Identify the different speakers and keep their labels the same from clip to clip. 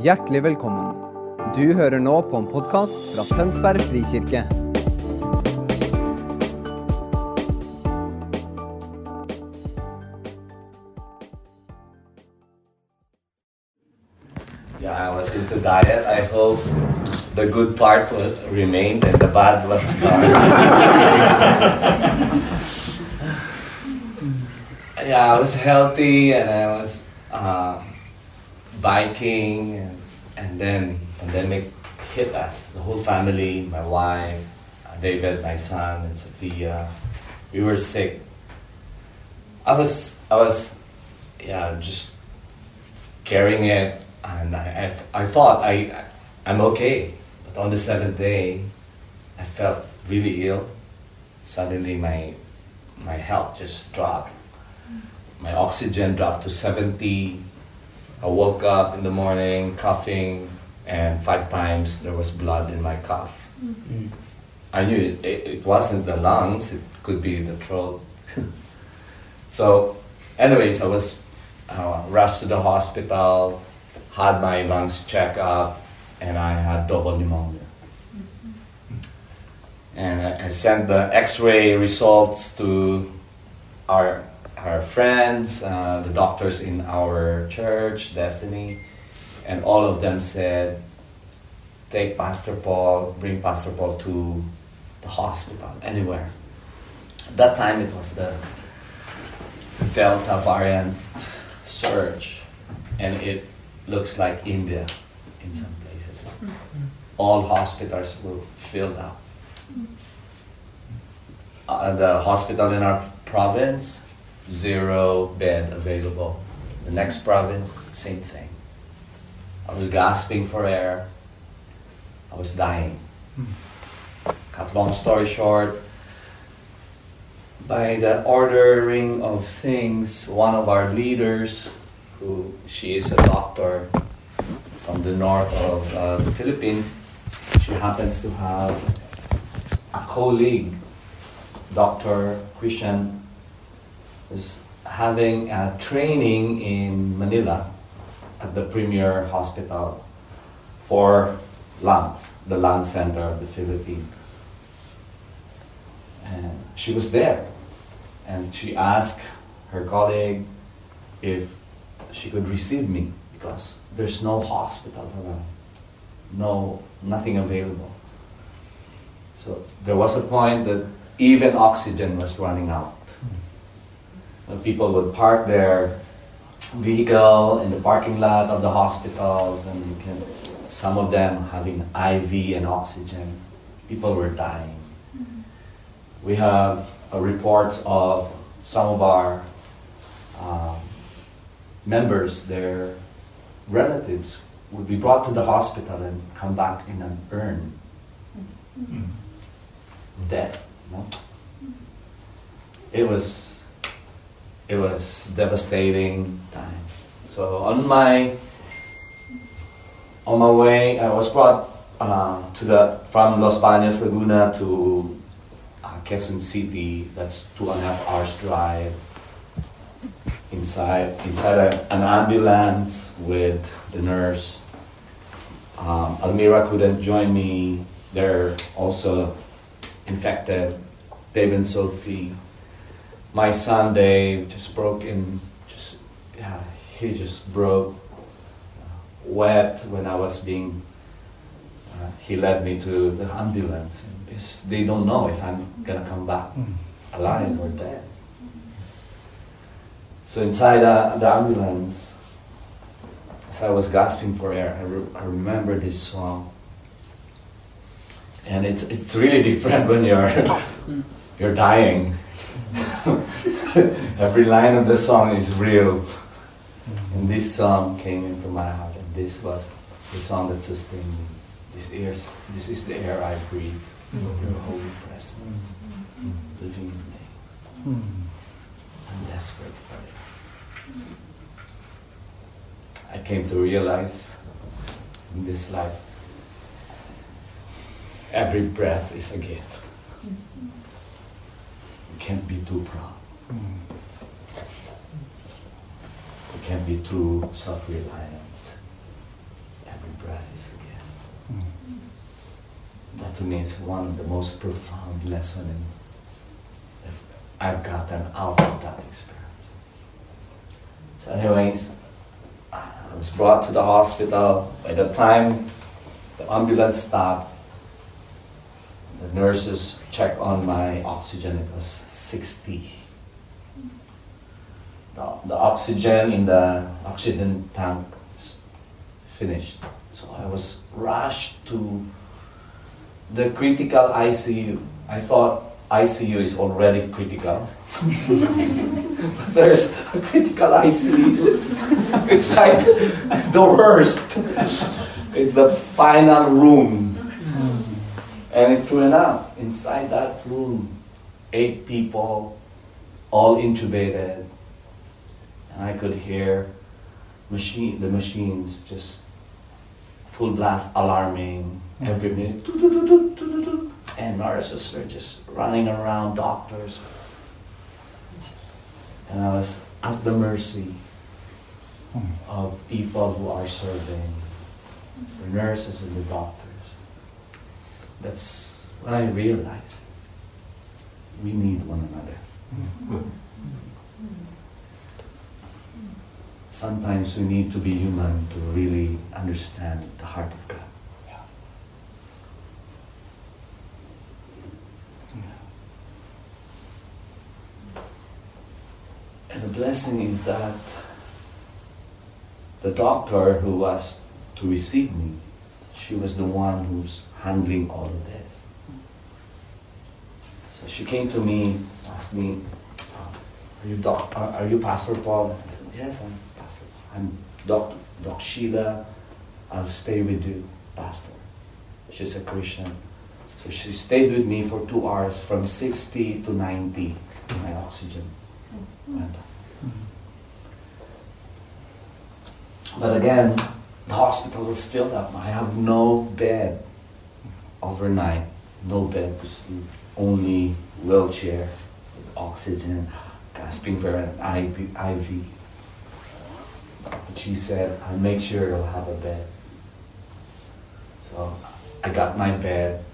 Speaker 1: Hjertelig velkommen. Du hører nå på en podkast fra Tønsberg frikirke.
Speaker 2: Yeah, I was into diet. I hope the good part remained and the bad was gone. yeah, I was healthy and I was uh, biking, and, and then pandemic hit us. The whole family, my wife, David, my son, and Sophia. We were sick. I was, I was, yeah, just carrying it, and I, I, I thought I, I'm okay. But on the seventh day, I felt really ill. Suddenly, my, my health just dropped. My oxygen dropped to 70. I woke up in the morning coughing, and five times there was blood in my cough. I knew it, it, it wasn't the lungs, it could be the throat. so, anyways, I was uh, rushed to the hospital, had my lungs checked up, and I had double pneumonia. And I, I sent the x ray results to our, our friends, uh, the doctors in our church, Destiny, and all of them said, Take Pastor Paul, bring Pastor Paul to the hospital, anywhere. At that time, it was the Delta variant surge, and it looks like India in some places. All hospitals were filled up. Uh, the hospital in our province, zero bed available. The next province, same thing. I was gasping for air. I was dying. Cut long story short, by the ordering of things, one of our leaders, who she is a doctor from the north of uh, the Philippines, she happens to have a colleague, Dr. Christian, having a training in Manila at the Premier Hospital for lungs, the lung center of the Philippines. And she was there. And she asked her colleague if she could receive me because there's no hospital around, no nothing available. So there was a point that even oxygen was running out. Uh, People would park their vehicle in the parking lot of the hospitals, and you can, some of them having IV and oxygen. People were dying. We have uh, reports of some of our um, members, their relatives, would be brought to the hospital and come back in an urn. Dead. No? It was it was devastating time. So on my on my way, I was brought uh, to the from Los Baños, Laguna to uh, Quezon City. That's two and a half hours drive. Inside inside a, an ambulance with the nurse. Um, Almira couldn't join me. They're also infected. Dave and Sophie. My son Dave just broke in. Just yeah, he just broke. Wept when I was being. Uh, he led me to the ambulance. Because they don't know if I'm gonna come back alive or dead. So inside uh, the ambulance, as I was gasping for air, I, re- I remember this song. And it's, it's really different when you're, you're dying. Every line of the song is real. And this song came into my heart, and this was the song that sustained me. This, ears, this is the air I breathe, mm-hmm. your holy presence, mm-hmm. living in me. Mm-hmm. I'm desperate for it. I came to realize in this life every breath is a gift. You can't be too proud. Mm. You can't be too self reliant. eyes again. Mm. That to me is one of the most profound lessons I've gotten out of that experience. So, anyways, I was brought to the hospital. By the time the ambulance stopped, the nurses checked on my oxygen. It was 60. The, the oxygen in the oxygen tank is finished. So I was rushed to the critical ICU. I thought ICU is already critical. there's a critical ICU. It's like the worst. It's the final room. And it true enough, inside that room, eight people, all intubated. And I could hear machine the machines just full blast alarming every mm-hmm. minute. And nurses were just running around, doctors. And I was at the mercy mm-hmm. of people who are serving, the nurses and the doctors. That's what I realized. We need one another. Sometimes we need to be human to really understand the heart of God. And the blessing is that the doctor who was to receive me, she was the one who's handling all of this. She came to me, asked me, "Are you doc? Uh, are you Pastor Paul?" I said, "Yes, I'm Pastor. I'm Doc Doc Sheila. I'll stay with you, Pastor." She's a Christian, so she stayed with me for two hours, from sixty to ninety, my oxygen went up. But again, the hospital was filled up. I have no bed overnight, no bed to sleep, only wheelchair with oxygen, gasping for an IV. But she said, I'll make sure you'll have a bed. So I got my bed.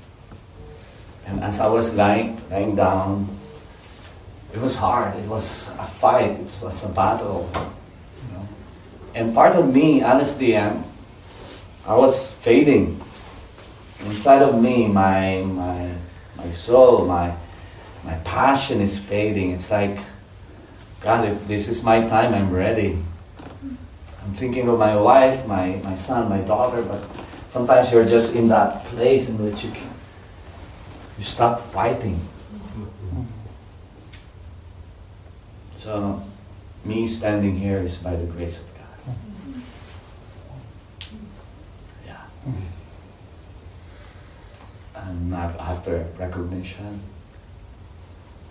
Speaker 2: And as I was lying, lying down, it was hard. It was a fight. It was a battle. You know? And part of me, honestly, am I was fading inside of me, my my my soul, my my passion is fading. It's like, God, if this is my time, I'm ready. I'm thinking of my wife, my, my son, my daughter, but sometimes you're just in that place in which you can, you stop fighting. So me standing here is by the grace of God. Yeah and not after recognition,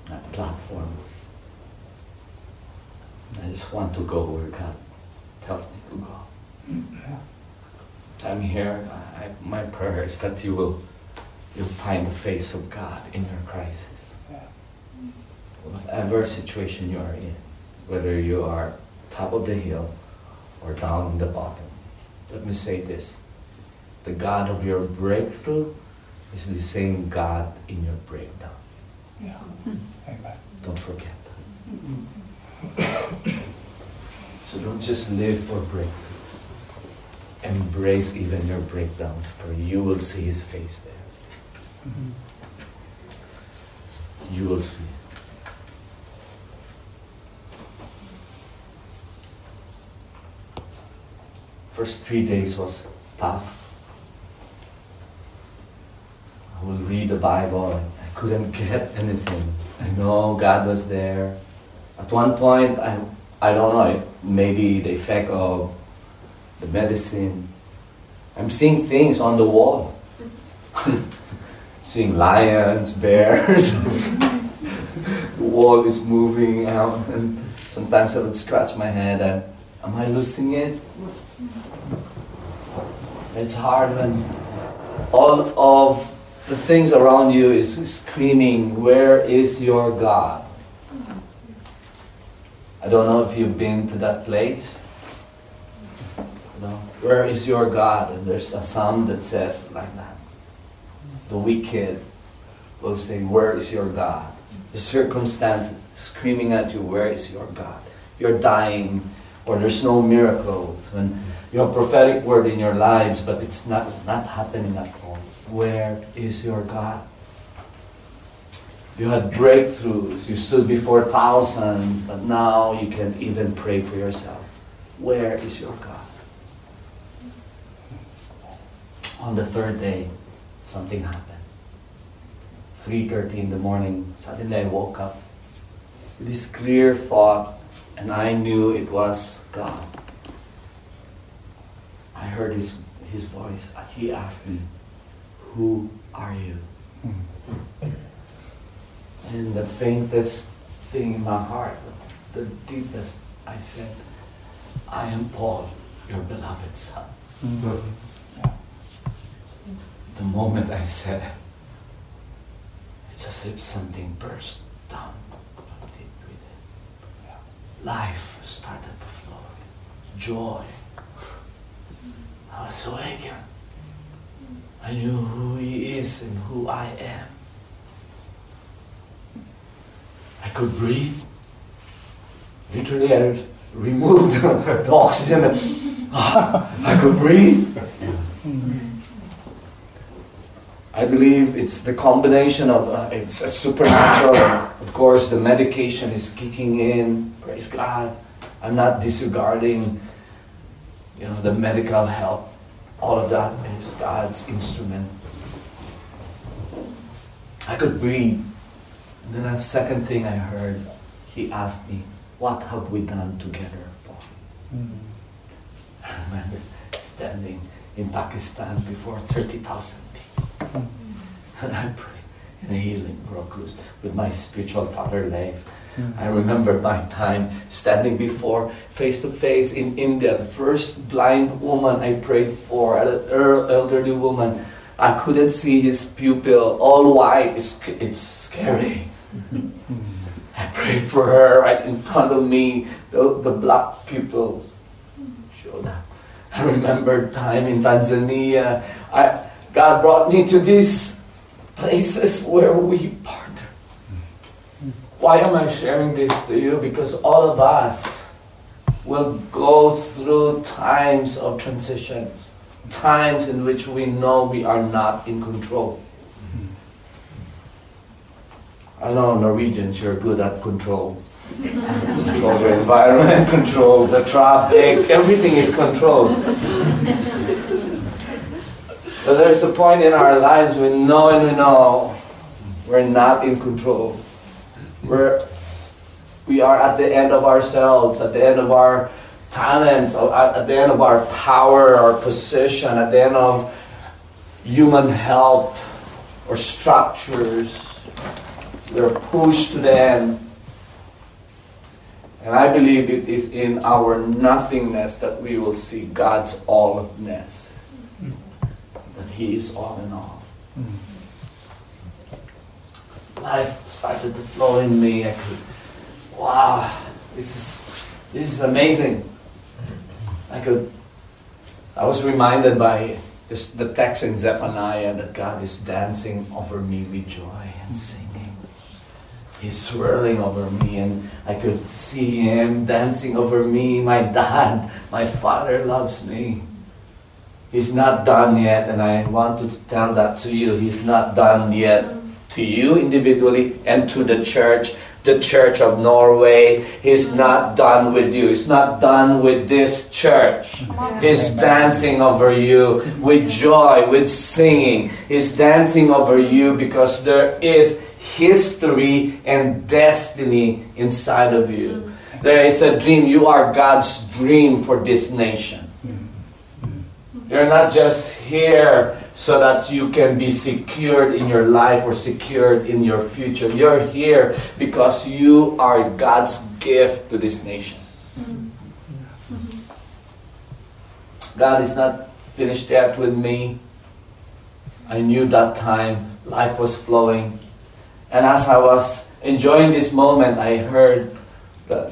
Speaker 2: not platforms. I just want to go where God tells me to go. I'm here. I, my prayer is that you will you'll find the face of God in your crisis. Whatever situation you are in, whether you are top of the hill or down in the bottom. Let me say this. The God of your breakthrough is the same God in your breakdown.
Speaker 3: Yeah. Amen.
Speaker 2: Don't forget that. so don't just live for breakthrough. Embrace even your breakdowns, for you will see His face there.
Speaker 3: Mm-hmm.
Speaker 2: You will see. First three days was tough. I would read the Bible and I couldn't get anything. I know God was there. At one point, I, I don't know, maybe the effect of the medicine. I'm seeing things on the wall. seeing lions, bears. the wall is moving out, and sometimes I would scratch my head and, am I losing it? It's hard when all of the things around you is screaming, Where is your God? I don't know if you've been to that place know, where is your God? And there's a psalm that says like that. The wicked will say, Where is your God? The circumstances screaming at you, Where is your God? You're dying, or there's no miracles. And you have prophetic word in your lives, but it's not, not happening at all. Where is your God? You had breakthroughs. You stood before thousands, but now you can even pray for yourself. Where is your God? On the third day, something happened. 3.30 in the morning, suddenly I woke up this clear thought, and I knew it was God. I heard his, his voice. He asked me, Who are you? Mm-hmm. And the faintest thing in my heart, the deepest, I said, I am Paul, your beloved son. Mm-hmm. The moment I said it, it's as if something burst down deep within. Life started to flow. Joy. I was awakened. I knew who he is and who I am. I could breathe. Literally, I removed the oxygen. I could breathe. I believe it's the combination of uh, it's a supernatural. Of course, the medication is kicking in. Praise God. I'm not disregarding, you know, the medical help. All of that is God's instrument. I could breathe. And then the second thing I heard, he asked me, "What have we done together, Paul?" Mm-hmm. I remember standing in Pakistan before 30,000 people. Mm-hmm. And I prayed, and healing broke loose with my spiritual father, Leif. I remember my time standing before, face to face in India, the first blind woman I prayed for, an elderly woman. I couldn't see his pupil, all white. It's, it's scary. I prayed for her right in front of me, the, the black pupils showed up. I remember time in Tanzania. I, God brought me to these places where we. Why am I sharing this to you? Because all of us will go through times of transitions, times in which we know we are not in control. I know Norwegians, you're good at control. control the environment, control the traffic, everything is controlled. But there's a point in our lives we know and we know we're not in control. We're, we are at the end of ourselves, at the end of our talents, at the end of our power, our position, at the end of human help or structures. We're pushed to the end. And I believe it is in our nothingness that we will see God's allness. Mm. That He is all in all. Mm. Life started to flow in me. I could, wow, this is this is amazing. I could I was reminded by just the text in Zephaniah that God is dancing over me with joy and singing. He's swirling over me, and I could see him dancing over me. My dad, my father loves me. He's not done yet, and I want to tell that to you. He's not done yet to you individually and to the church, the church of Norway. He's not done with you. He's not done with this church. He's dancing over you with joy, with singing. He's dancing over you because there is history and destiny inside of you. There is a dream. You are God's dream for this nation. Mm-hmm. You're not just here so that you can be secured in your life or secured in your future. You're here because you are God's gift to this nation. God is not finished yet with me. I knew that time life was flowing. And as I was enjoying this moment, I heard the,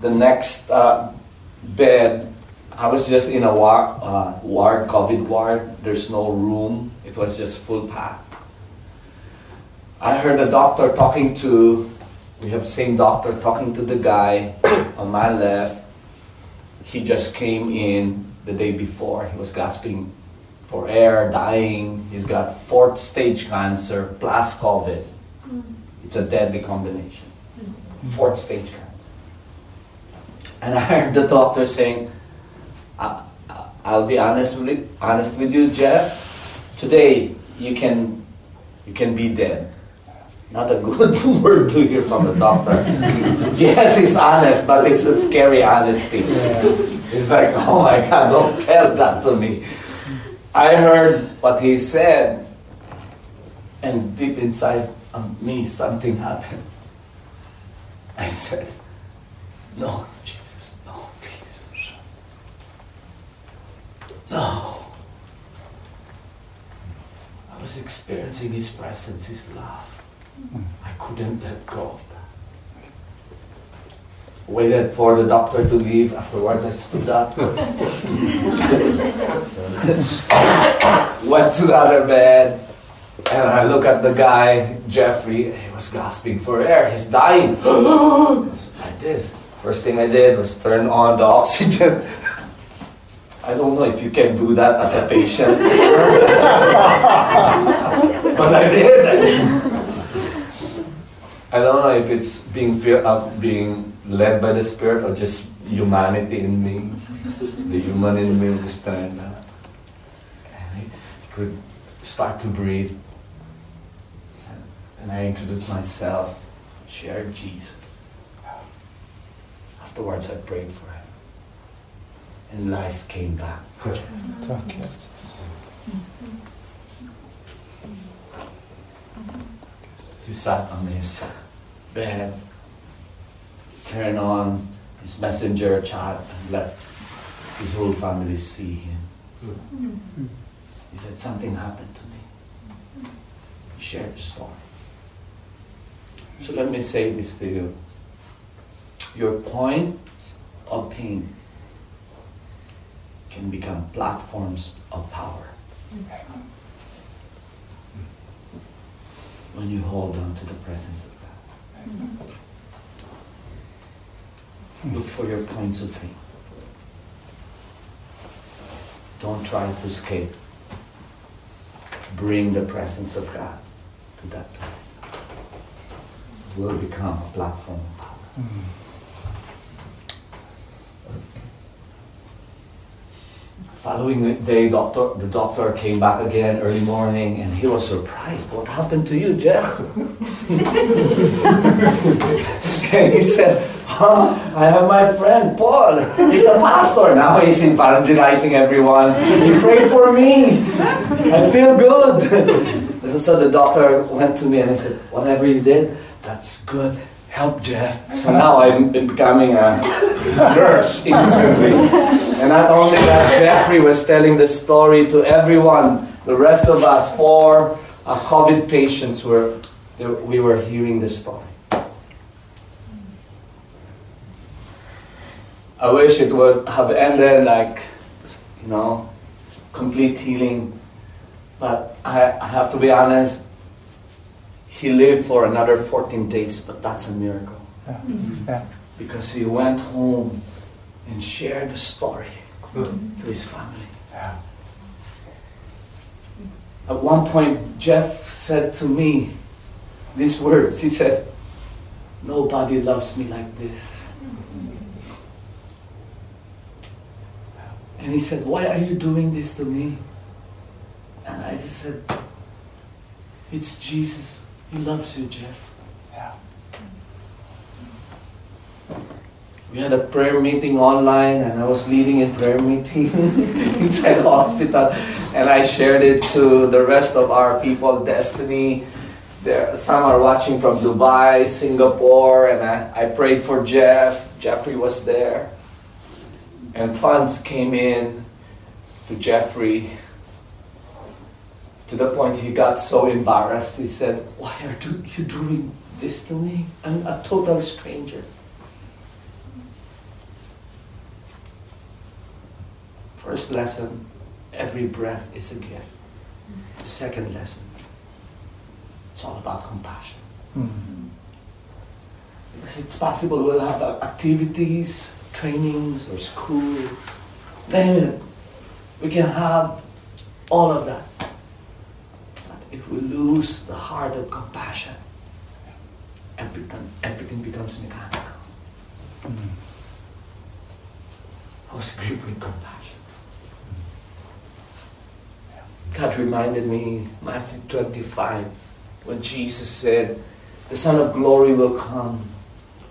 Speaker 2: the next uh, bed I was just in a ward, uh, ward, COVID ward. There's no room. It was just full packed. I heard the doctor talking to, we have same doctor talking to the guy on my left. He just came in the day before. He was gasping for air, dying. He's got fourth stage cancer plus COVID. It's a deadly combination. Fourth stage cancer. And I heard the doctor saying, I, I'll be honest with, honest with you, Jeff. Today you can you can be dead. Not a good word to hear from a doctor. yes, he's honest, but it's a scary honesty. It's like, oh my God, don't tell that to me. I heard what he said, and deep inside of me, something happened. I said, No, Jesus, no, please. No. I was experiencing His presence, His love. I couldn't let go of that. Waited for the doctor to leave. Afterwards, I stood up. Went to the other bed. And I look at the guy, Jeffrey, he was gasping for air. He's dying. like this. First thing I did was turn on the oxygen. I don't know if you can do that as a patient. but I did. I, I don't know if it's being fear of uh, being led by the spirit or just humanity in me. The human in me just turned. And he could start to breathe. And I introduced myself, shared Jesus. Afterwards, I prayed for him. And life came back.
Speaker 3: Tack Jesus.
Speaker 2: He sat on his bed, turned on his messenger chat, and let his whole family see him. He said, Something happened to me. He shared the story. So let me say this to you. Your points of pain can become platforms of power when you hold on to the presence of God. Look for your points of pain. Don't try to escape. Bring the presence of God to that place. It will become a platform of power. Mm. Following day, doctor, the doctor came back again early morning, and he was surprised. What happened to you, Jeff? and he said, huh, I have my friend Paul. He's a pastor now. He's evangelizing everyone. He prayed for me. I feel good. So the doctor went to me and he said, whatever you did, that's good. Help Jeff. So now I'm becoming a nurse instantly. And not only that, Jeffrey was telling the story to everyone. The rest of us, four uh, COVID patients, were we were hearing the story. I wish it would have ended like, you know, complete healing. But I, I have to be honest, he lived for another 14 days, but that's a miracle.
Speaker 3: Yeah. Mm-hmm. Yeah.
Speaker 2: Because he went home and shared the story mm-hmm. to his family.
Speaker 3: Yeah.
Speaker 2: At one point, Jeff said to me these words. He said, Nobody loves me like this. And he said, Why are you doing this to me? And I just said, It's Jesus. He loves you, Jeff.
Speaker 3: Yeah.
Speaker 2: We had a prayer meeting online, and I was leading a prayer meeting inside the hospital, and I shared it to the rest of our people, Destiny. There, some are watching from Dubai, Singapore, and I, I prayed for Jeff. Jeffrey was there, and funds came in to Jeffrey to the point he got so embarrassed. He said, "Why are you doing this to me? I'm a total stranger." First lesson every breath is a gift. Second lesson it's all about compassion.
Speaker 3: Mm.
Speaker 2: Because it's possible we'll have uh, activities, trainings, or school, name it. We can have all of that. If we lose the heart of compassion, everything, everything becomes mechanical.
Speaker 3: Mm.
Speaker 2: I was gripped with compassion. God reminded me, Matthew 25, when Jesus said, The Son of Glory will come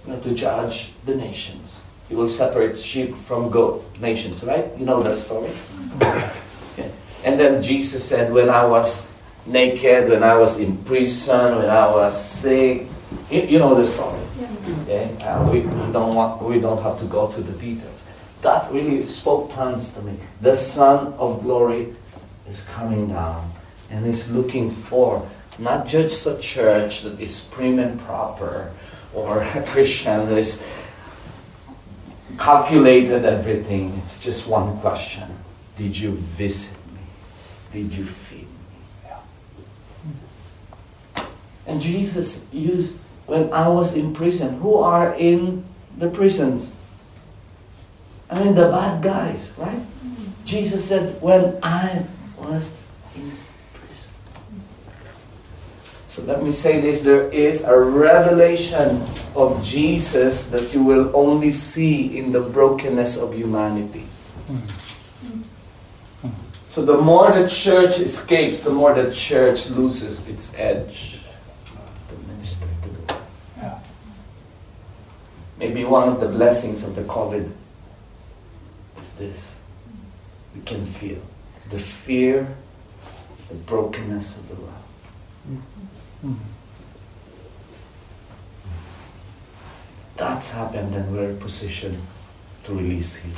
Speaker 2: know, to judge the nations. He will separate sheep from goat nations, right? You know that story? Okay. And then Jesus said, When I was naked, when I was in prison, when I was sick, you, you know the story. Okay? Uh, we, we, don't want, we don't have to go to the details. That really spoke tons to me. The Son of Glory is coming down and is looking for not just a church that is prim and proper or a Christian that is calculated everything. It's just one question Did you visit me? Did you feed me? And Jesus used, when I was in prison, who are in the prisons? I mean, the bad guys, right? Mm-hmm. Jesus said, when I was in prison. So let me say this there is a revelation of Jesus that you will only see in the brokenness of humanity. Mm-hmm. So the more the church escapes, the more the church loses its edge Maybe one of the blessings of the COVID is this. We can feel the fear, the brokenness of the world. That's happened and we're positioned to release healing.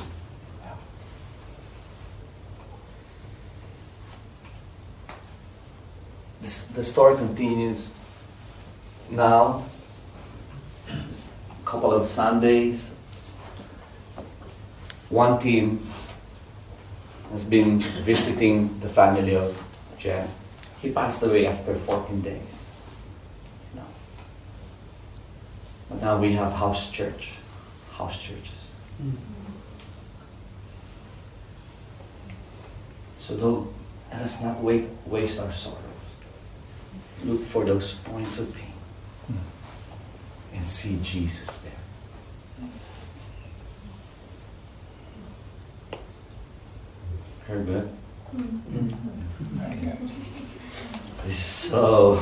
Speaker 2: The story continues now. Couple of Sundays. One team has been visiting the family of Jeff. He passed away after 14 days. No. But now we have house church, house churches. So don't, let us not wait, waste our sorrows. Look for those points of pain and see Jesus there. Very good. This mm-hmm. so.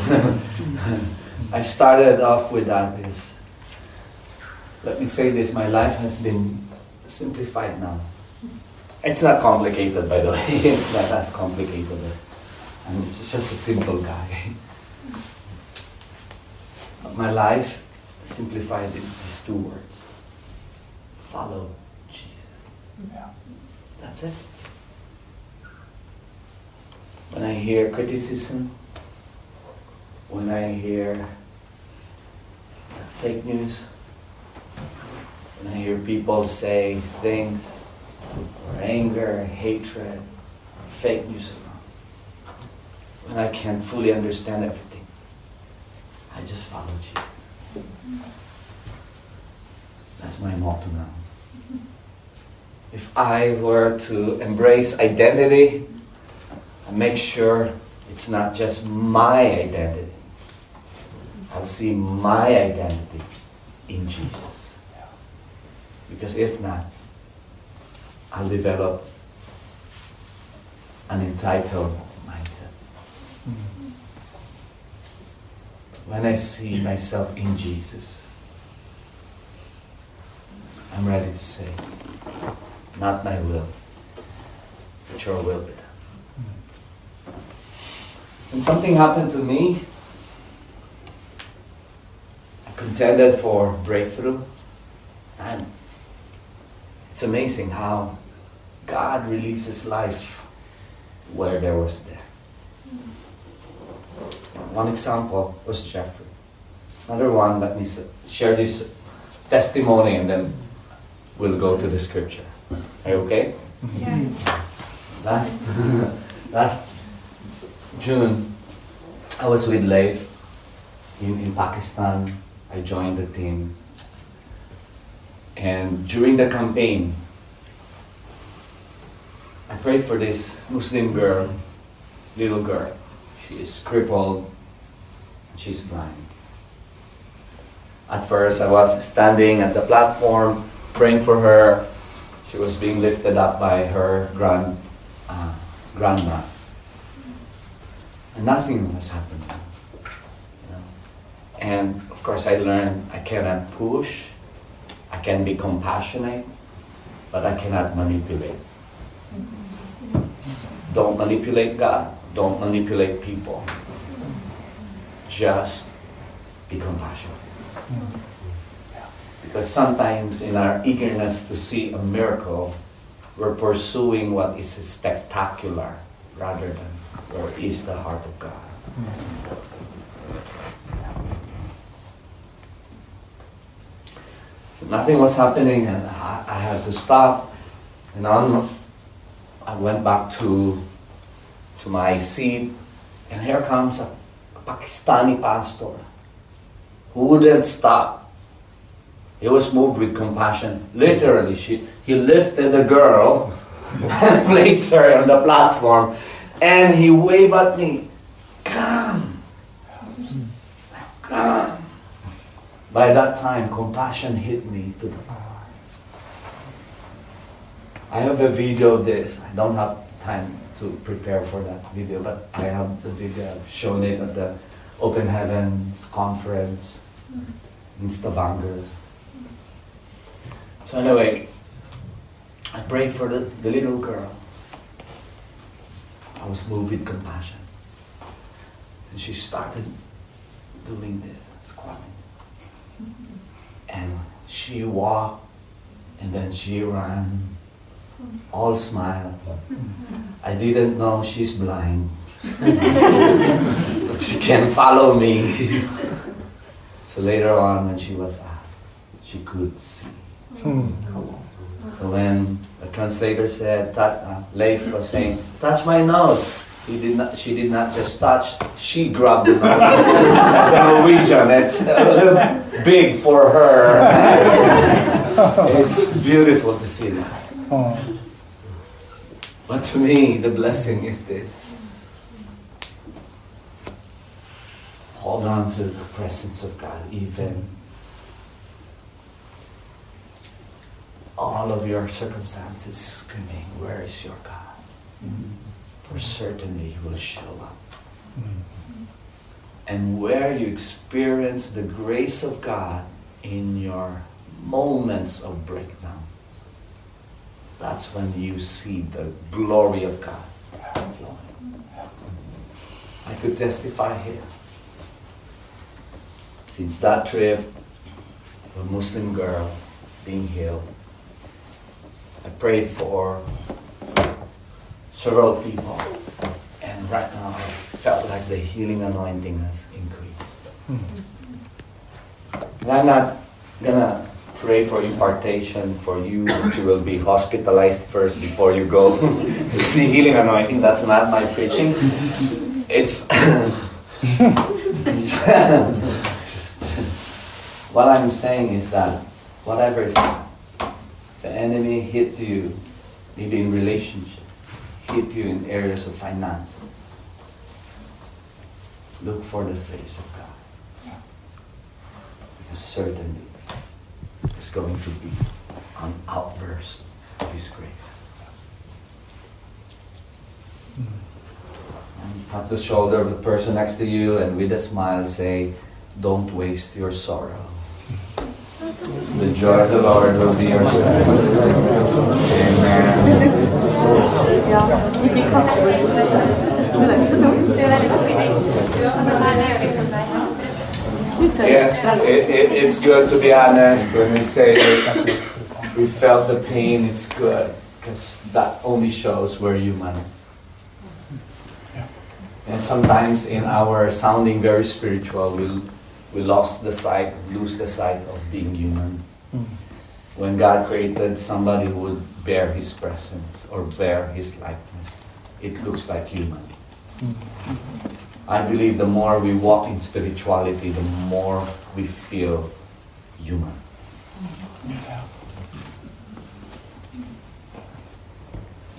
Speaker 2: I started off with that is. Let me say this: my life has been simplified now. It's not complicated, by the way. It's not as complicated as. I'm just a simple guy. But my life simplified in these two words: follow Jesus.
Speaker 3: Yeah.
Speaker 2: That's it. When I hear criticism, when I hear fake news, when I hear people say things, or anger, hatred, fake news, when I can't fully understand everything, I just follow Jesus. That's my motto now. If I were to embrace identity, I make sure it's not just my identity. I'll see my identity in Jesus. Because if not, I'll develop an entitled mindset. When I see myself in Jesus, I'm ready to say, not my will, but your will be done. And something happened to me. I contended for breakthrough. And it's amazing how God releases life where there was there. One example was Jeffrey. Another one, let me share this testimony and then we'll go to the scripture. Are you okay?
Speaker 3: Yeah.
Speaker 2: Last last June, I was with Leif in, in Pakistan. I joined the team. And during the campaign, I prayed for this Muslim girl, little girl. She is crippled, she's blind. At first, I was standing at the platform praying for her. She was being lifted up by her grand, uh, grandma. And nothing was happening. you know. And of course, I learned I cannot push, I can be compassionate, but I cannot manipulate. Don't manipulate God, don't manipulate people. Just be compassionate. Because sometimes in our eagerness to see a miracle, we're pursuing what is spectacular rather than where is the heart of God. Nothing was happening, and I, I had to stop. And on, I went back to to my seat, and here comes a, Pakistani pastor who wouldn't stop. He was moved with compassion. Literally, she, he lifted the girl and placed her on the platform, and he waved at me, "Come, come." By that time, compassion hit me to the. I have a video of this. I don't have time to prepare for that video, but I have the video. I've shown it at the Open Heavens conference in Stavanger. So anyway, I prayed for the, the little girl. I was moved with compassion. And she started doing this, squatting. And she walked, and then she ran, all smile. I didn't know she's blind, but she can follow me. so later on, when she was asked, she could see. So when the translator said, that, uh, Leif was saying, touch my nose. He did not, she did not just touch, she grabbed the nose. the Norwegian, it's a little big for her. it's beautiful to see that.
Speaker 3: Oh.
Speaker 2: But to me, the blessing is this. Hold on to the presence of God, even all of your circumstances screaming, Where is your God? For certainly He will show up. Mm-hmm. And where you experience the grace of God in your moments of breakdown, that's when you see the glory of God. I could testify here. Since that trip, a Muslim girl being healed, I prayed for several people, and right now I felt like the healing anointing has increased. And I'm not gonna pray for impartation for you, that you will be hospitalized first before you go see healing anointing. That's not my preaching. It's what I'm saying is that whatever is the enemy hit you, maybe in relationship, hit you in areas of finance. Look for the face of God. Because certainly it's going to be an outburst of His grace. And pat the shoulder of the person next to you and with a smile say, Don't waste your sorrow. The joy of the Lord will be your strength. Amen. Yes, it, it, it's good to be honest when we say we felt the pain, it's good because that only shows we're human. And sometimes in our sounding very spiritual, we, we lost the sight, lose the sight of being human. Mm. when God created somebody who would bear His presence or bear His likeness, it looks like human. I believe the more we walk in spirituality, the more we feel human.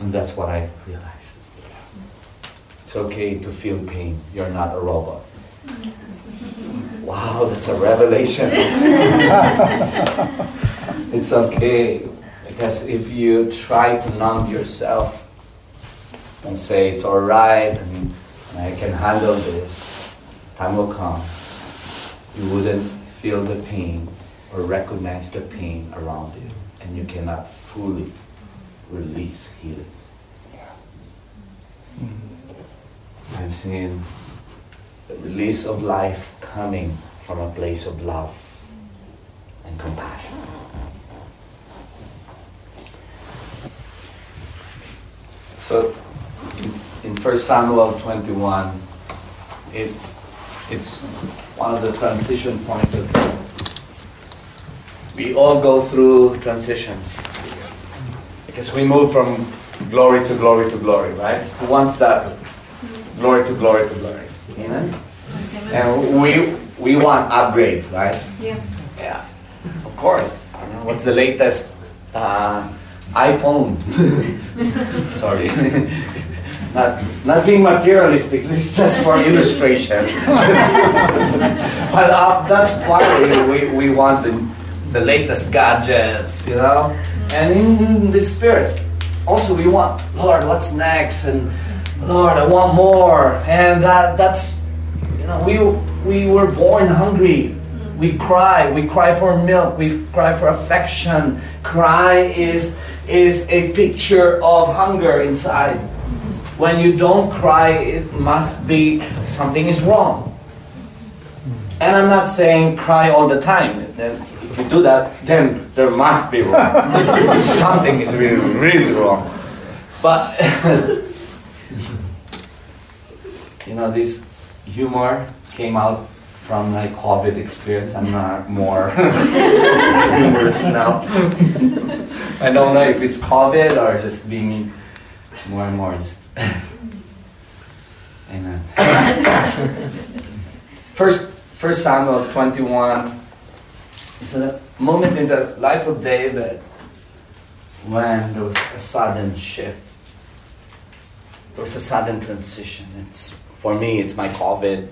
Speaker 2: And that's what I realized. It's okay to feel pain. You're not a robot. Wow, that's a revelation. it's okay. Because if you try to numb yourself and say it's alright and I can handle this, time will come. You wouldn't feel the pain or recognize the pain around you, and you cannot fully release healing. Mm-hmm. I've seen the release of life coming from a place of love and compassion. So, in, in 1 Samuel 21, it, it's one of the transition points of we all go through transitions because we move from glory to glory to glory, right? Who wants that? Glory to glory to glory. Amen? And we we want upgrades, right?
Speaker 4: Yeah.
Speaker 2: Yeah, of course. You know, what's the latest uh, iPhone? Sorry. not, not being materialistic, this is just for illustration. but uh, that's why we, we want the, the latest gadgets, you know? And in this spirit, also we want, Lord, what's next? And Lord, I want more. And that, that's, you know, we, we were born hungry. We cry. We cry for milk. We cry for affection. Cry is, is a picture of hunger inside. When you don't cry, it must be something is wrong. And I'm not saying cry all the time. Then If you do that, then there must be wrong. something is really, really wrong. But you know, this humor came out from my COVID experience. I'm not more humorous now. I don't know if it's COVID or just being more and more just. Amen. First, First Samuel 21. It's a moment in the life of David when there was a sudden shift. There was a sudden transition. It's for me. It's my COVID.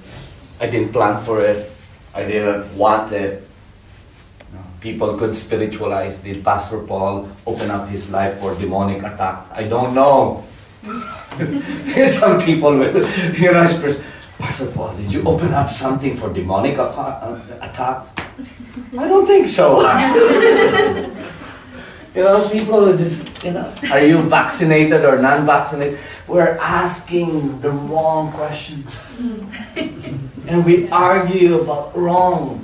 Speaker 2: I didn't plan for it. I didn't want it. People could spiritualize. Did Pastor Paul open up his life for demonic attacks? I don't know. Some people will, you know, express, Pastor Paul, did you open up something for demonic uh, attacks? I don't think so. you know, people will just, you know, are you vaccinated or non vaccinated? We're asking the wrong questions. and we argue about wrong,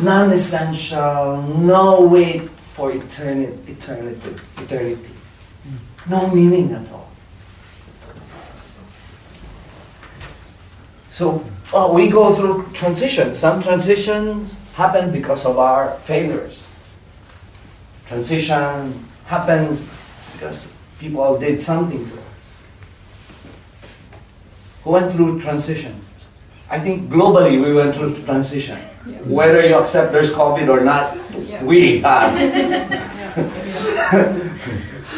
Speaker 2: non essential, no way for eternity, eternity, eternity. No meaning at all. So uh, we go through transitions. Some transitions happen because of our failures. Transition happens because people did something to us. Who went through transition? I think globally we went through transition. Whether you accept there's COVID or not, we had.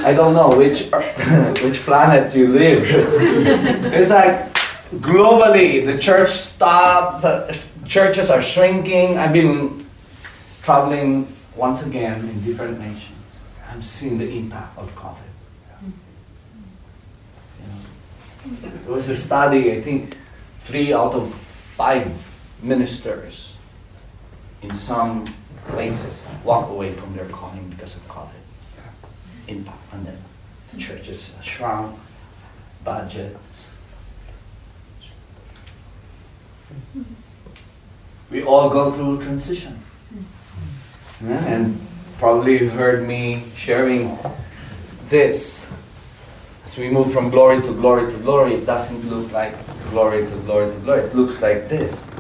Speaker 2: I don't know which which planet you live. it's like globally the church stops. uh, Churches are shrinking. I've been traveling once again in different nations. I'm seeing the impact of COVID. You know, there was a study. I think three out of five ministers in some places walk away from their calling because of COVID impact on them. Churches shrunk, budgets. We all go through transition. Yeah, And probably you heard me sharing this. As we move from glory to glory to glory, it doesn't look like glory to glory to glory. It looks like this.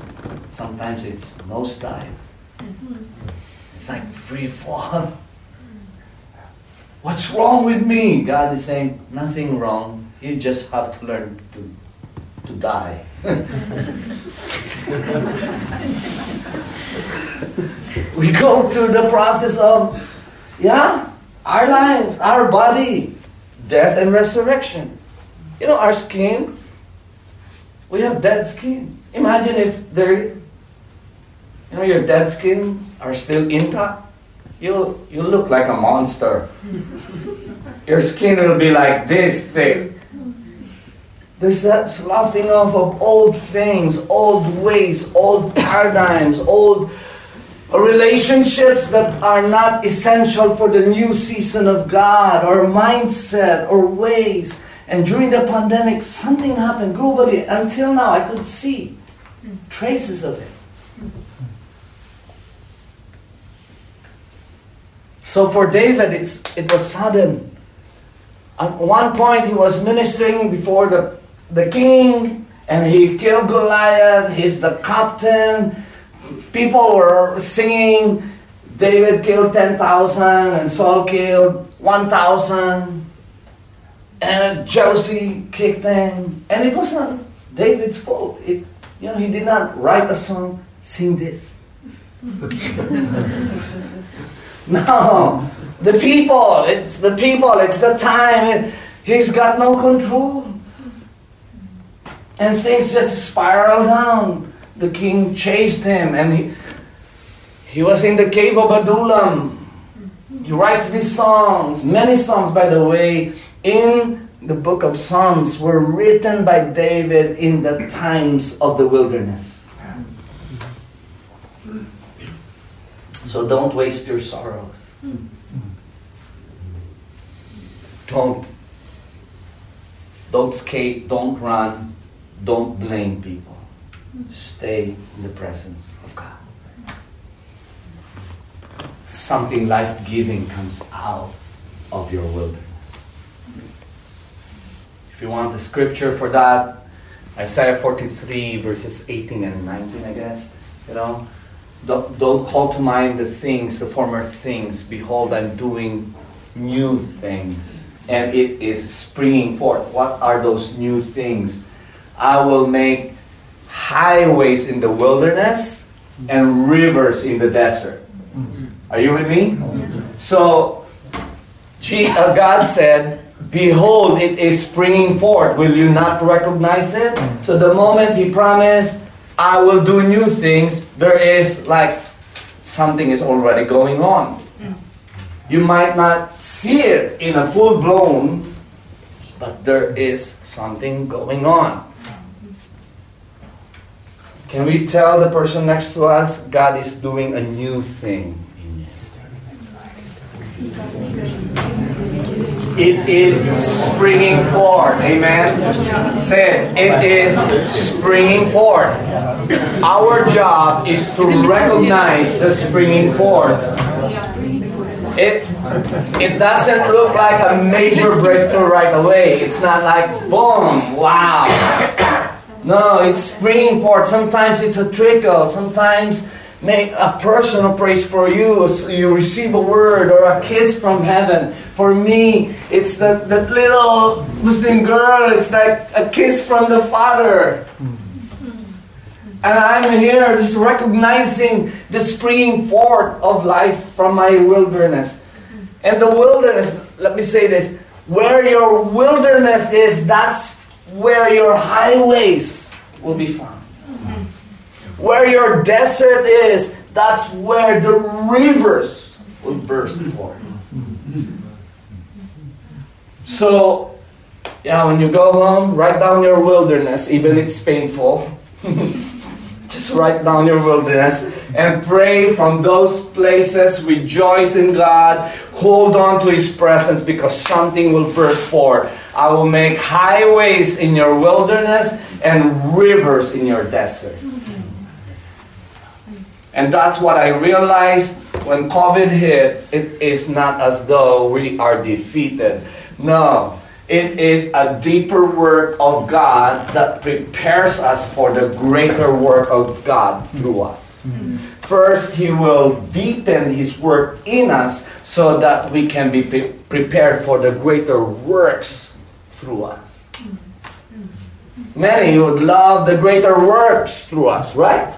Speaker 2: Sometimes it's nosedive. Mm-hmm. It's like free fall. What's wrong with me? God is saying, nothing wrong. You just have to learn to, to die. we go through the process of, yeah, our lives, our body, death and resurrection. You know, our skin, we have dead skin. Imagine if there, you know, your dead skins are still intact. You you look like a monster. your skin will be like this thick. There's that sloughing off of old things, old ways, old paradigms, old relationships that are not essential for the new season of God, or mindset, or ways. And during the pandemic, something happened globally. Until now, I could see traces of it. So for David, it's, it was sudden. At one point, he was ministering before the, the king, and he killed Goliath. He's the captain. People were singing, David killed 10,000, and Saul killed 1,000. And jealousy kicked in. And it wasn't David's fault. It, you know, he did not write a song, sing this. No, the people, it's the people, it's the time. He's got no control. And things just spiral down. The king chased him and he, he was in the cave of Adullam. He writes these songs, many songs, by the way, in the book of Psalms were written by David in the times of the wilderness. So don't waste your sorrows. Don't don't skate, don't run, don't blame people. Stay in the presence of God. Something life-giving comes out of your wilderness. If you want the scripture for that, Isaiah 43 verses 18 and 19, I guess. You know, don't, don't call to mind the things, the former things. Behold, I'm doing new things. And it is springing forth. What are those new things? I will make highways in the wilderness and rivers in the desert. Are you with me? So, uh, God said, Behold, it is springing forth. Will you not recognize it? So, the moment He promised, I will do new things, there is like something is already going on. Mm. You might not see it in a full blown, but there is something going on. Mm. Can we tell the person next to us, God is doing a new thing in you? It is springing forth. Amen. Say it. It is springing forth. Our job is to recognize the springing forth. It it doesn't look like a major breakthrough right away. It's not like boom, wow. No, it's springing forth. Sometimes it's a trickle. Sometimes make a person who prays for you. You receive a word or a kiss from heaven. For me, it's that, that little Muslim girl. It's like a kiss from the Father. And I'm here just recognizing the springing forth of life from my wilderness. And the wilderness, let me say this where your wilderness is, that's where your highways will be found. Where your desert is, that's where the rivers will burst forth. So, yeah, when you go home, write down your wilderness, even it's painful. Just write down your wilderness and pray from those places. Rejoice in God. Hold on to His presence because something will burst forth. I will make highways in your wilderness and rivers in your desert. And that's what I realized when COVID hit. It is not as though we are defeated. No, it is a deeper work of God that prepares us for the greater work of God through us. Hmm. First, He will deepen His work in us so that we can be pre- prepared for the greater works through us. Hmm. Hmm. Many would love the greater works through us, right?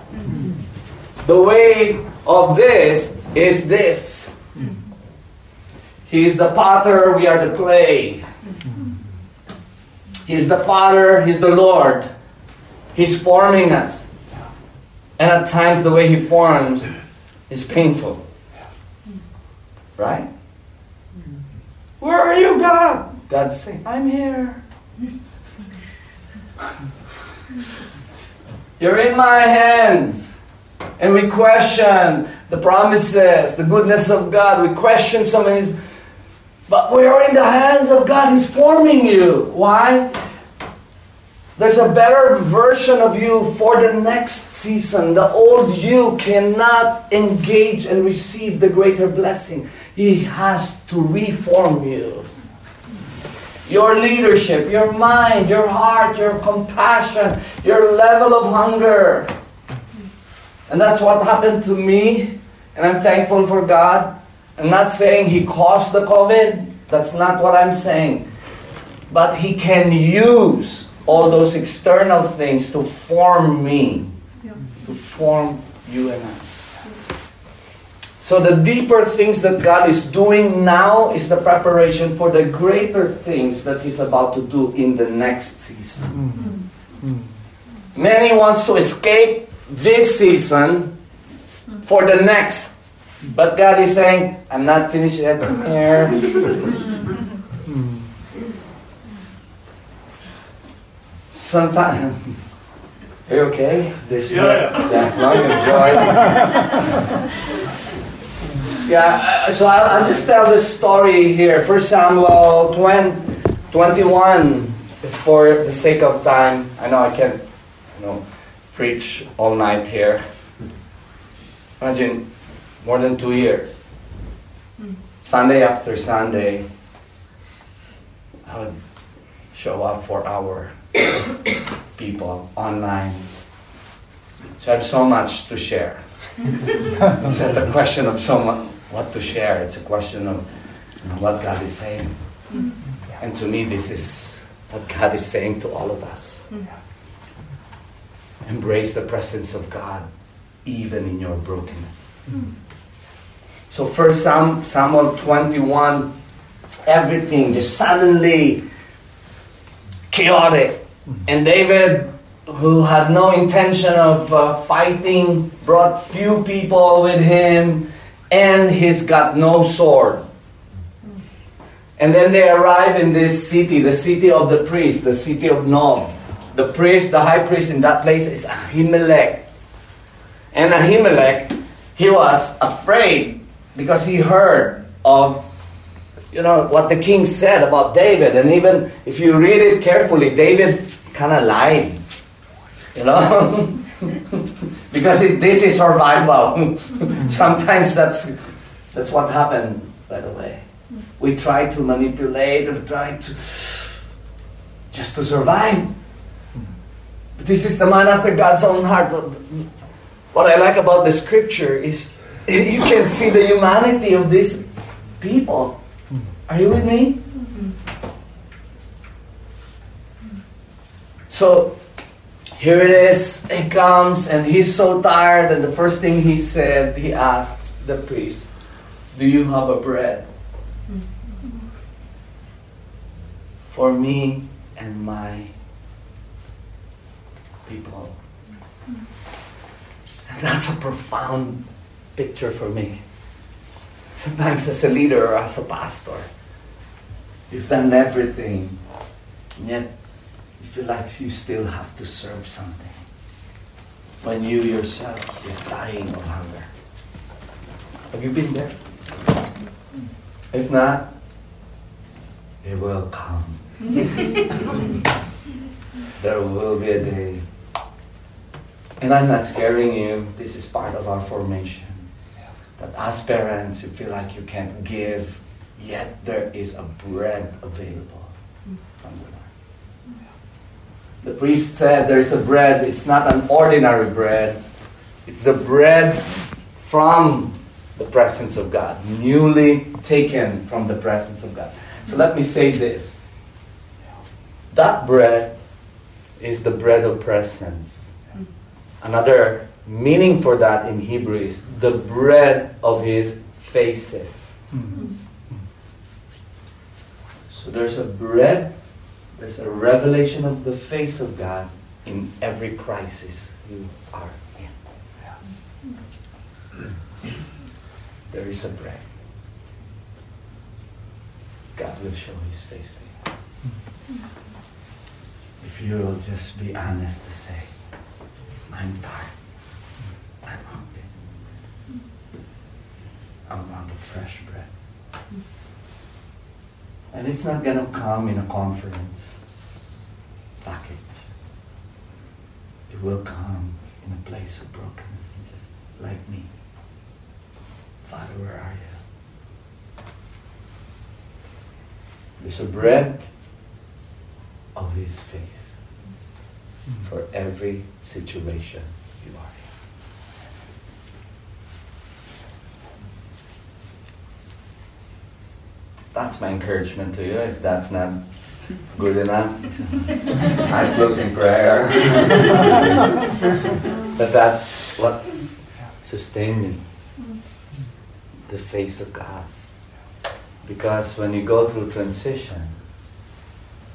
Speaker 2: The way of this is this. He is the potter, we are the clay. He's the Father, He's the Lord. He's forming us. And at times, the way He forms is painful. Right? Where are you, God? God's saying, I'm here. You're in my hands. And we question the promises, the goodness of God. We question so many. But we are in the hands of God. He's forming you. Why? There's a better version of you for the next season. The old you cannot engage and receive the greater blessing. He has to reform you. Your leadership, your mind, your heart, your compassion, your level of hunger. And that's what happened to me. And I'm thankful for God. I'm not saying He caused the COVID. That's not what I'm saying. But He can use all those external things to form me, to form you and I. So, the deeper things that God is doing now is the preparation for the greater things that He's about to do in the next season. Mm. Mm. Many wants to escape this season for the next. But God is saying, I'm not finished yet here. Sometimes. Are you okay? This
Speaker 3: Yeah,
Speaker 2: yeah. no, you enjoy. yeah, uh, so I'll, I'll just tell this story here. First Samuel 20, 21 is for the sake of time. I know I can't, you know, preach all night here. Imagine more than two years. Sunday after Sunday, I would show up for our people online. So I have so much to share. it's not a question of so much what to share. It's a question of you know, what God is saying. Mm-hmm. And to me, this is what God is saying to all of us. Mm-hmm. Embrace the presence of God, even in your brokenness. Hmm. So, first Samuel 21, everything just suddenly chaotic. Hmm. And David, who had no intention of uh, fighting, brought few people with him, and he's got no sword. Hmm. And then they arrive in this city, the city of the priest, the city of Nob. The priest, the high priest in that place is Ahimelech. And Ahimelech, he was afraid because he heard of you know what the king said about David, and even if you read it carefully, David kind of lied, you know, because it, this is survival. Sometimes that's that's what happened. By the way, we try to manipulate, we try to just to survive. This is the man after God's own heart. What I like about the scripture is you can see the humanity of these people. Are you with me? So here it is. He comes and he's so tired, and the first thing he said, he asked the priest, Do you have a bread? For me and my people. And that's a profound picture for me. Sometimes as a leader or as a pastor, you've done everything, and yet you feel like you still have to serve something. When you yourself is dying of hunger. Have you been there? If not, it will come. there will be a day. And I'm not scaring you. This is part of our formation. That as parents, you feel like you can't give, yet there is a bread available from the Lord. The priest said there is a bread, it's not an ordinary bread, it's the bread from the presence of God, newly taken from the presence of God. So let me say this that bread is the bread of presence. Another meaning for that in Hebrew is the bread of his faces. So there's a bread, there's a revelation of the face of God in every crisis you are in. There is a bread. God will show his face to you. If you'll just be honest to say, I'm tired. I'm hungry. I want fresh bread. And it's not going to come in a conference package. It will come in a place of brokenness and just like me. Father, where are you? There's a bread of his face for every situation you are in. That's my encouragement to you. If that's not good enough, I close in prayer. but that's what sustained me the face of God. Because when you go through transition,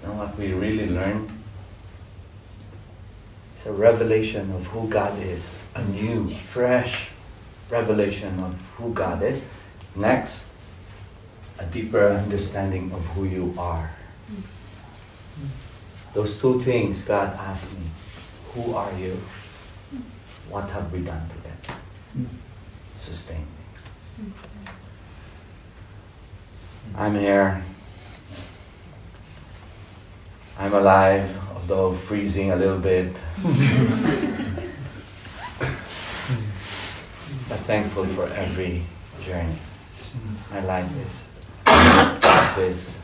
Speaker 2: you know what we really learn? It's a revelation of who God is, a new, fresh revelation of who God is. Next, a deeper understanding of who you are. Those two things God asked me Who are you? What have we done together? Sustain me. I'm here. I'm alive, although freezing a little bit. but thankful for every journey. My life is this.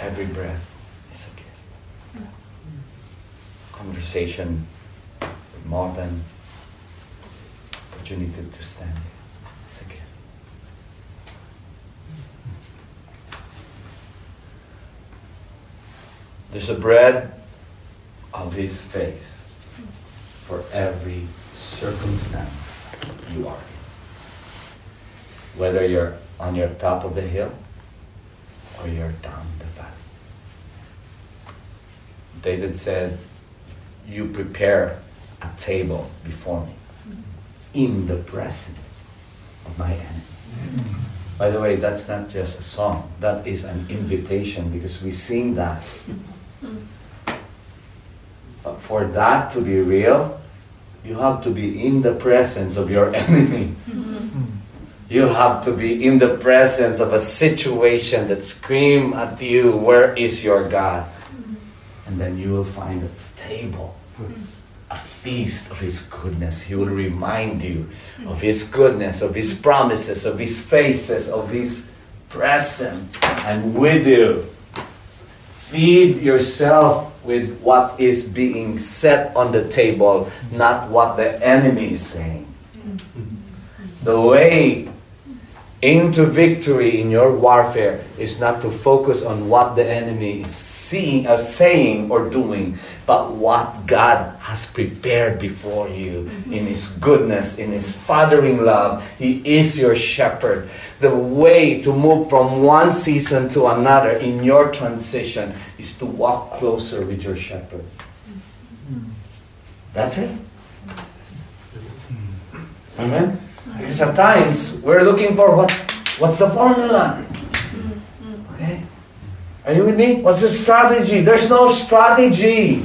Speaker 2: Every breath is a gift. Conversation with Martin, opportunity to stand is a gift. There's a bread of his face for every circumstance you are in. Whether you're on your top of the hill or you're down the valley. David said, You prepare a table before me in the presence of my enemy. By the way, that's not just a song, that is an invitation because we sing that. Hmm. But for that to be real, you have to be in the presence of your enemy. Hmm. You have to be in the presence of a situation that scream at you, where is your God? Hmm. And then you will find a table, a feast of his goodness. He will remind you of his goodness, of his promises, of his faces, of his presence. And with you, feed yourself with what is being set on the table, not what the enemy is saying. The way into victory in your warfare is not to focus on what the enemy is seeing, uh, saying or doing, but what God has prepared before you in mm-hmm. His goodness, in His fathering love. He is your shepherd. The way to move from one season to another in your transition is to walk closer with your shepherd. Mm-hmm. That's it. Mm-hmm. Amen. Because at times we're looking for what what's the formula? Okay. Are you with me? What's the strategy? There's no strategy.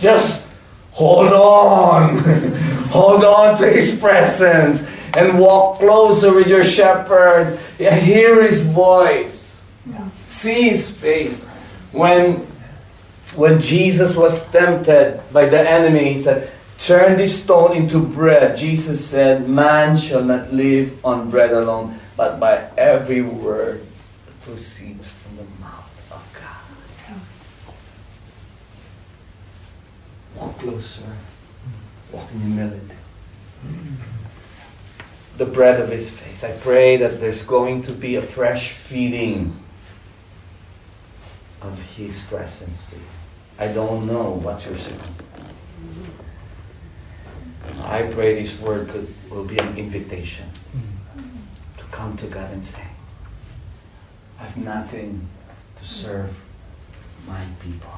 Speaker 2: Just hold on. hold on to his presence and walk closer with your shepherd. Hear his voice. See his face. When when Jesus was tempted by the enemy, he said, Turn this stone into bread. Jesus said, Man shall not live on bread alone, but by every word that proceeds from the mouth of God. Walk closer. Walk in humility. the bread of His face. I pray that there's going to be a fresh feeding of His presence. I don't know what your circumstance. I pray this word could, will be an invitation to come to God and say, I have nothing to serve my people.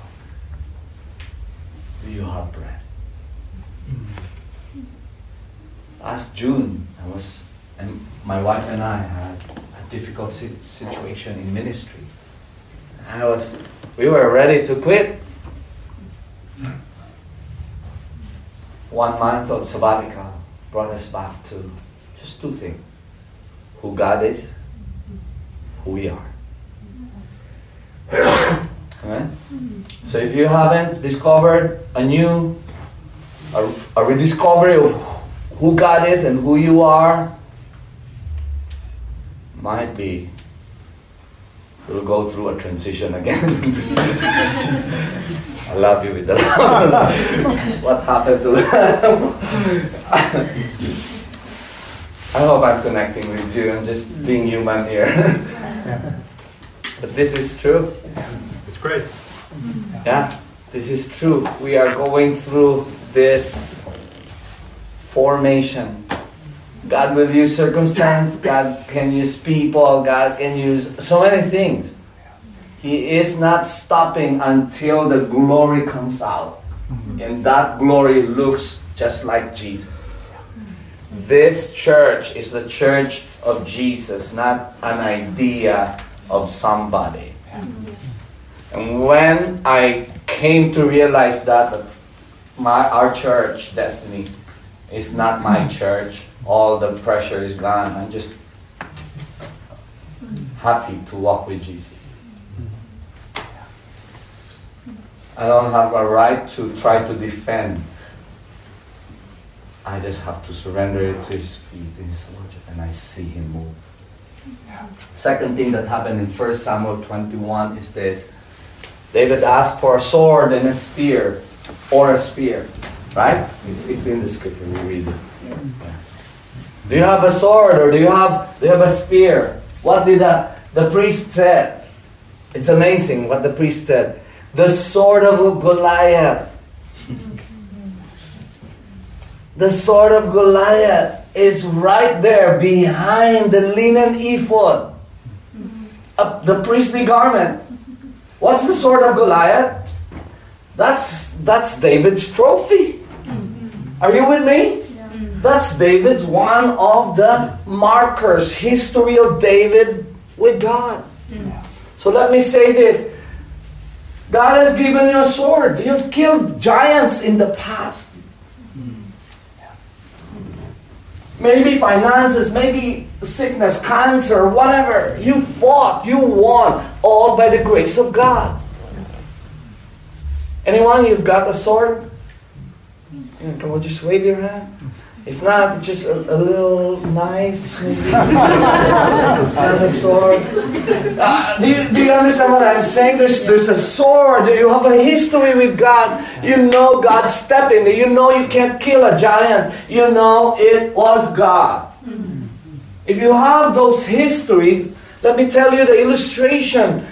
Speaker 2: Do you have bread? Last June, I was, and my wife and I had a difficult situation in ministry. I was, we were ready to quit. One month of sabbatical brought us back to just two things who God is, who we are. So if you haven't discovered a new, a, a rediscovery of who God is and who you are, might be we'll go through a transition again. I love you with the love. what happened to them? I hope I'm connecting with you and just being human here. but this is true.
Speaker 3: It's great.
Speaker 2: Yeah, this is true. We are going through this formation. God will use circumstance, God can use people, God can use so many things. He is not stopping until the glory comes out. Mm-hmm. And that glory looks just like Jesus. This church is the church of Jesus, not an idea of somebody. Mm-hmm. And when I came to realize that my our church destiny is not my mm-hmm. church, all the pressure is gone. I'm just happy to walk with Jesus. I don't have a right to try to defend. I just have to surrender it to his feet in his lordship and I see him move. Second thing that happened in 1 Samuel 21 is this. David asked for a sword and a spear, or a spear, right? It's, it's in the scripture, we read it. Yeah. Do you have a sword or do you have, do you have a spear? What did the, the priest said? It's amazing what the priest said. The sword of Goliath. the sword of Goliath is right there behind the linen ephod, uh, the priestly garment. What's the sword of Goliath? That's that's David's trophy. Are you with me? That's David's one of the markers, history of David with God. So let me say this. God has given you a sword. You've killed giants in the past. Maybe finances, maybe sickness, cancer, whatever. You fought, you won, all by the grace of God. Anyone, you've got a sword? Can we just wave your hand? If not, just a, a little knife, it's not a sword. Uh, do, you, do you understand what I'm saying? There's, there's a sword. You have a history with God. You know God stepped in. You know you can't kill a giant. You know it was God. If you have those history, let me tell you the illustration.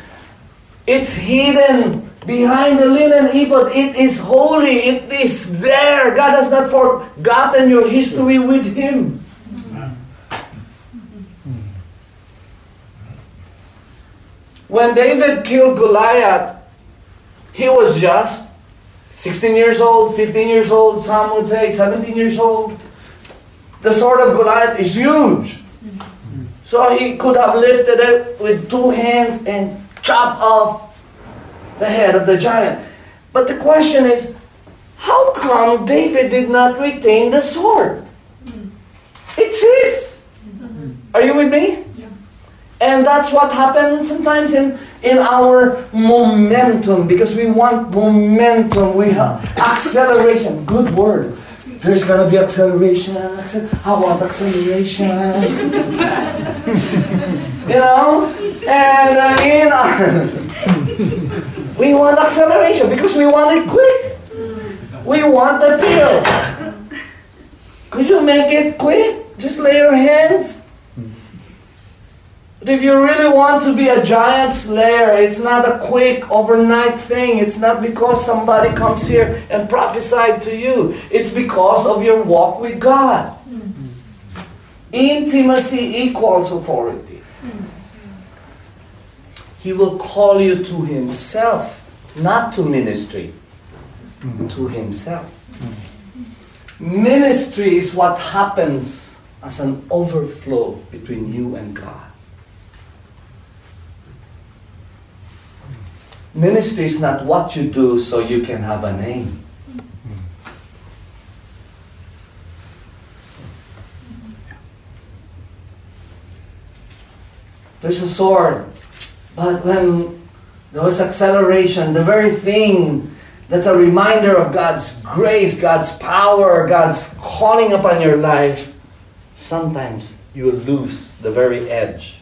Speaker 2: It's hidden behind the linen ephod. It is holy. It is there. God has not forgotten your history with Him. When David killed Goliath, he was just 16 years old, 15 years old, some would say 17 years old. The sword of Goliath is huge. So he could have lifted it with two hands and chopped off the head of the giant. But the question is, how come David did not retain the sword? It's his. Are you with me? And that's what happens sometimes in, in our momentum because we want momentum. We have acceleration. Good word. There's gonna be acceleration. I want acceleration. you know? And uh, in our, we want acceleration because we want it quick. We want the feel. Could you make it quick? Just lay your hands. But if you really want to be a giant slayer, it's not a quick overnight thing. It's not because somebody comes here and prophesied to you. It's because of your walk with God. Intimacy equals authority. He will call you to Himself, not to ministry, to Himself. Ministry is what happens as an overflow between you and God. Ministry is not what you do so you can have a name. There's a sword, but when there was acceleration, the very thing that's a reminder of God's grace, God's power, God's calling upon your life, sometimes you will lose the very edge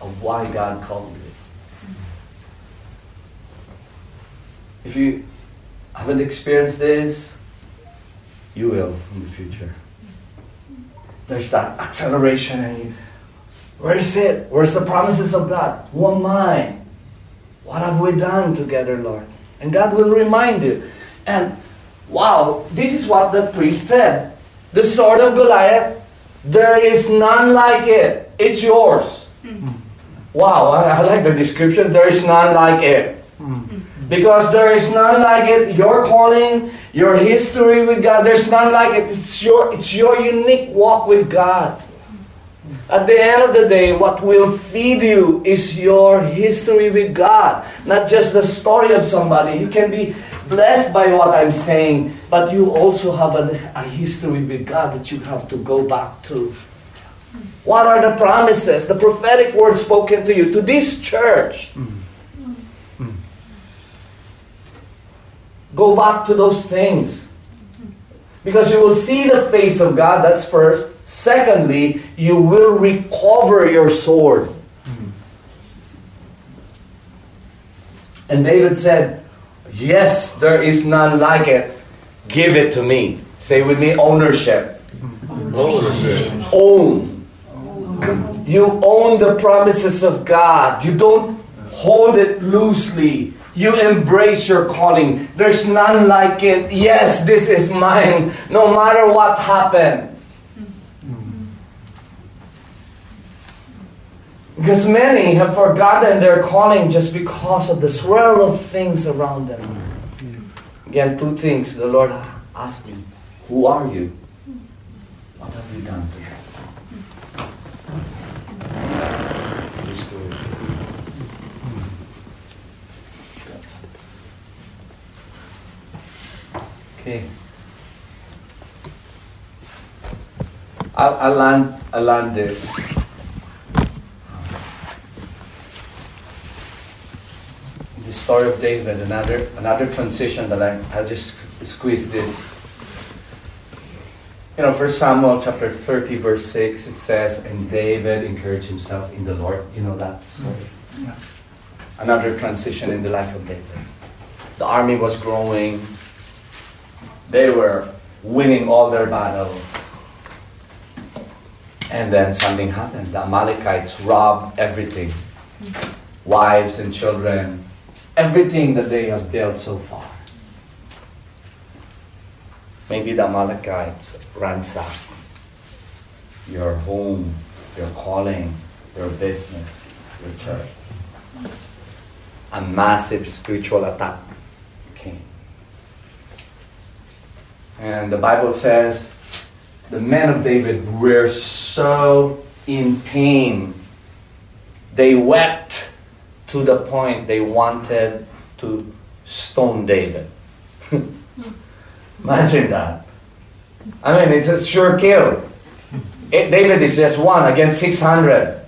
Speaker 2: of why God called you. If you haven't experienced this, you will in the future. There's that acceleration, and you, where is it? Where's the promises of God? Who am I? What have we done together, Lord? And God will remind you. And wow, this is what the priest said. The sword of Goliath, there is none like it. It's yours. Hmm. Wow, I, I like the description. There is none like it. Hmm. Because there is none like it. Your calling, your history with God, there's none like it. It's your, it's your unique walk with God. At the end of the day, what will feed you is your history with God, not just the story of somebody. You can be blessed by what I'm saying, but you also have a, a history with God that you have to go back to. What are the promises, the prophetic words spoken to you, to this church? Go back to those things. Because you will see the face of God, that's first. Secondly, you will recover your sword. And David said, Yes, there is none like it. Give it to me. Say with me ownership.
Speaker 3: Ownership.
Speaker 2: Own. You own the promises of God. You don't hold it loosely. You embrace your calling. There's none like it. Yes, this is mine, no matter what happens. Because many have forgotten their calling just because of the swirl of things around them. Again, two things the Lord asked me Who are you? What have you done to. Okay. I'll, I'll, land, I'll land this. Story of David, another, another transition that I, I'll just squeeze this. You know, First Samuel chapter 30, verse 6, it says, And David encouraged himself in the Lord. You know that story?
Speaker 3: Yeah.
Speaker 2: Another transition in the life of David. The army was growing, they were winning all their battles. And then something happened. The Amalekites robbed everything mm-hmm. wives and children, everything that they have built so far. Maybe the Amalekites ransacked your home, your calling, your business, your church. A massive spiritual attack came. And the Bible says the men of David were so in pain. They wept to the point they wanted to stone David. Imagine that. I mean, it's a sure kill. It, David is just one against 600.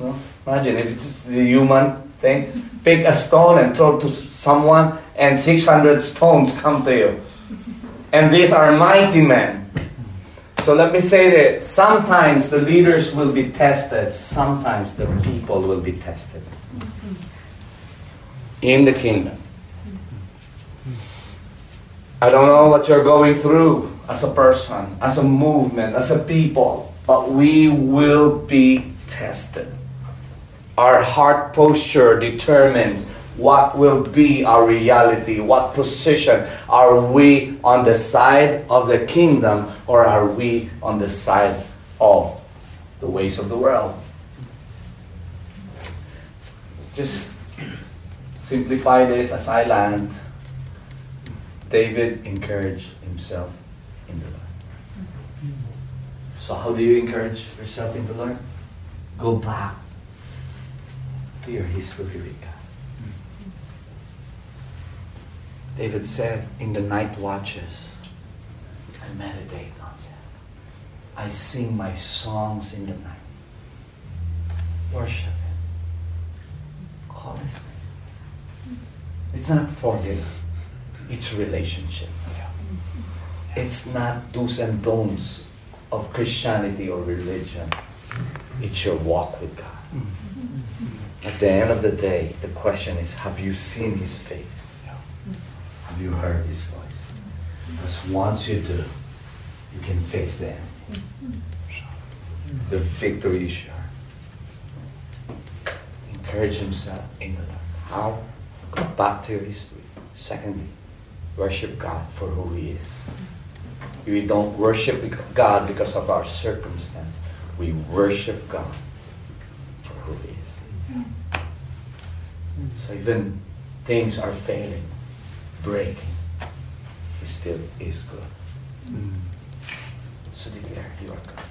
Speaker 2: No? Imagine if it's the human thing. Pick a stone and throw to someone, and 600 stones come to you. And these are mighty men. So let me say that sometimes the leaders will be tested, sometimes the people will be tested in the kingdom. I don't know what you're going through. as a person, as a movement, as a people, but we will be tested. Our heart posture determines what will be our reality, what position. Are we on the side of the kingdom or are we on the side of the ways of the world? Just simplify this as I land. David encouraged himself in the Lord. So, how do you encourage yourself in the Lord? Go back to your history with God. David said, In the night watches, I meditate on them. I sing my songs in the night. Worship Him. Call His name. It's not for Him, it's relationship. It's not do's and don'ts of Christianity or religion. It's your walk with God. At the end of the day, the question is have you seen His face? Have you heard His voice? Because once you do, you can face the enemy. The victory is sure. Encourage himself in the Lord. How? Go back to your history. Secondly, worship God for who He is. We don't worship God because of our circumstance. We worship God for who He is. So even things are failing, breaking, He still is good. So declare you are good.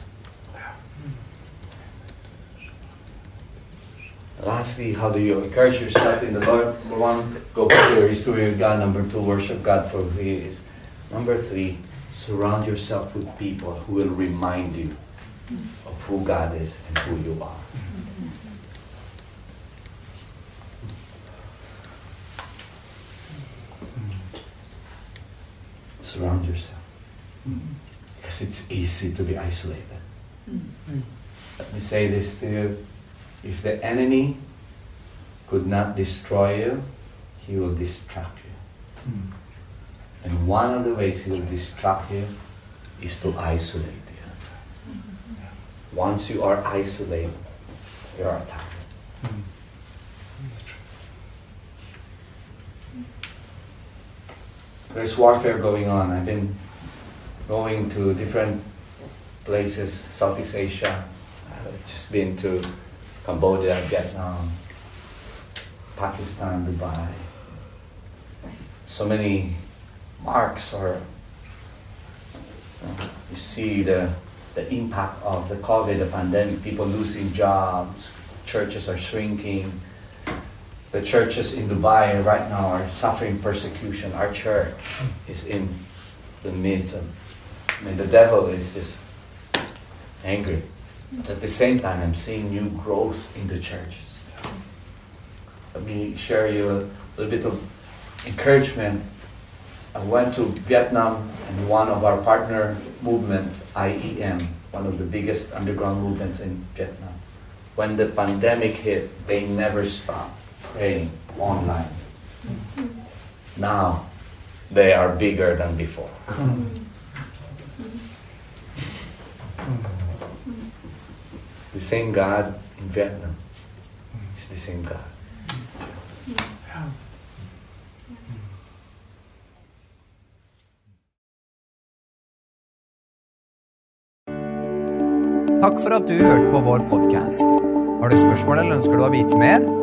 Speaker 2: Lastly, how do you encourage yourself in the Lord? Number one, go back to your history with God. Number two, worship God for who He is. Number three, surround yourself with people who will remind you of who God is and who you are. Surround yourself. Mm-hmm. Because it's easy to be isolated. Mm-hmm. Let me say this to you. If the enemy could not destroy you, he will distract you. Mm-hmm. And one of the ways he will distract you is to isolate you. Once you are isolated, you are attacked. There's warfare going on. I've been going to different places, Southeast Asia. I've just been to Cambodia, Vietnam, Pakistan, Dubai. So many marks or you see the, the impact of the COVID, the pandemic, people losing jobs, churches are shrinking. The churches in Dubai right now are suffering persecution. Our church is in the midst of, I mean, the devil is just angry. But at the same time, I'm seeing new growth in the churches. Let me share you a little bit of encouragement. I went to Vietnam and one of our partner movements, IEM, one of the biggest underground movements in Vietnam. When the pandemic hit, they never stopped praying online. Now, they are bigger than before. the same God in Vietnam is the same God.
Speaker 1: Takk for at du hørte på vår podkast. Har du spørsmål eller ønsker du å vite mer?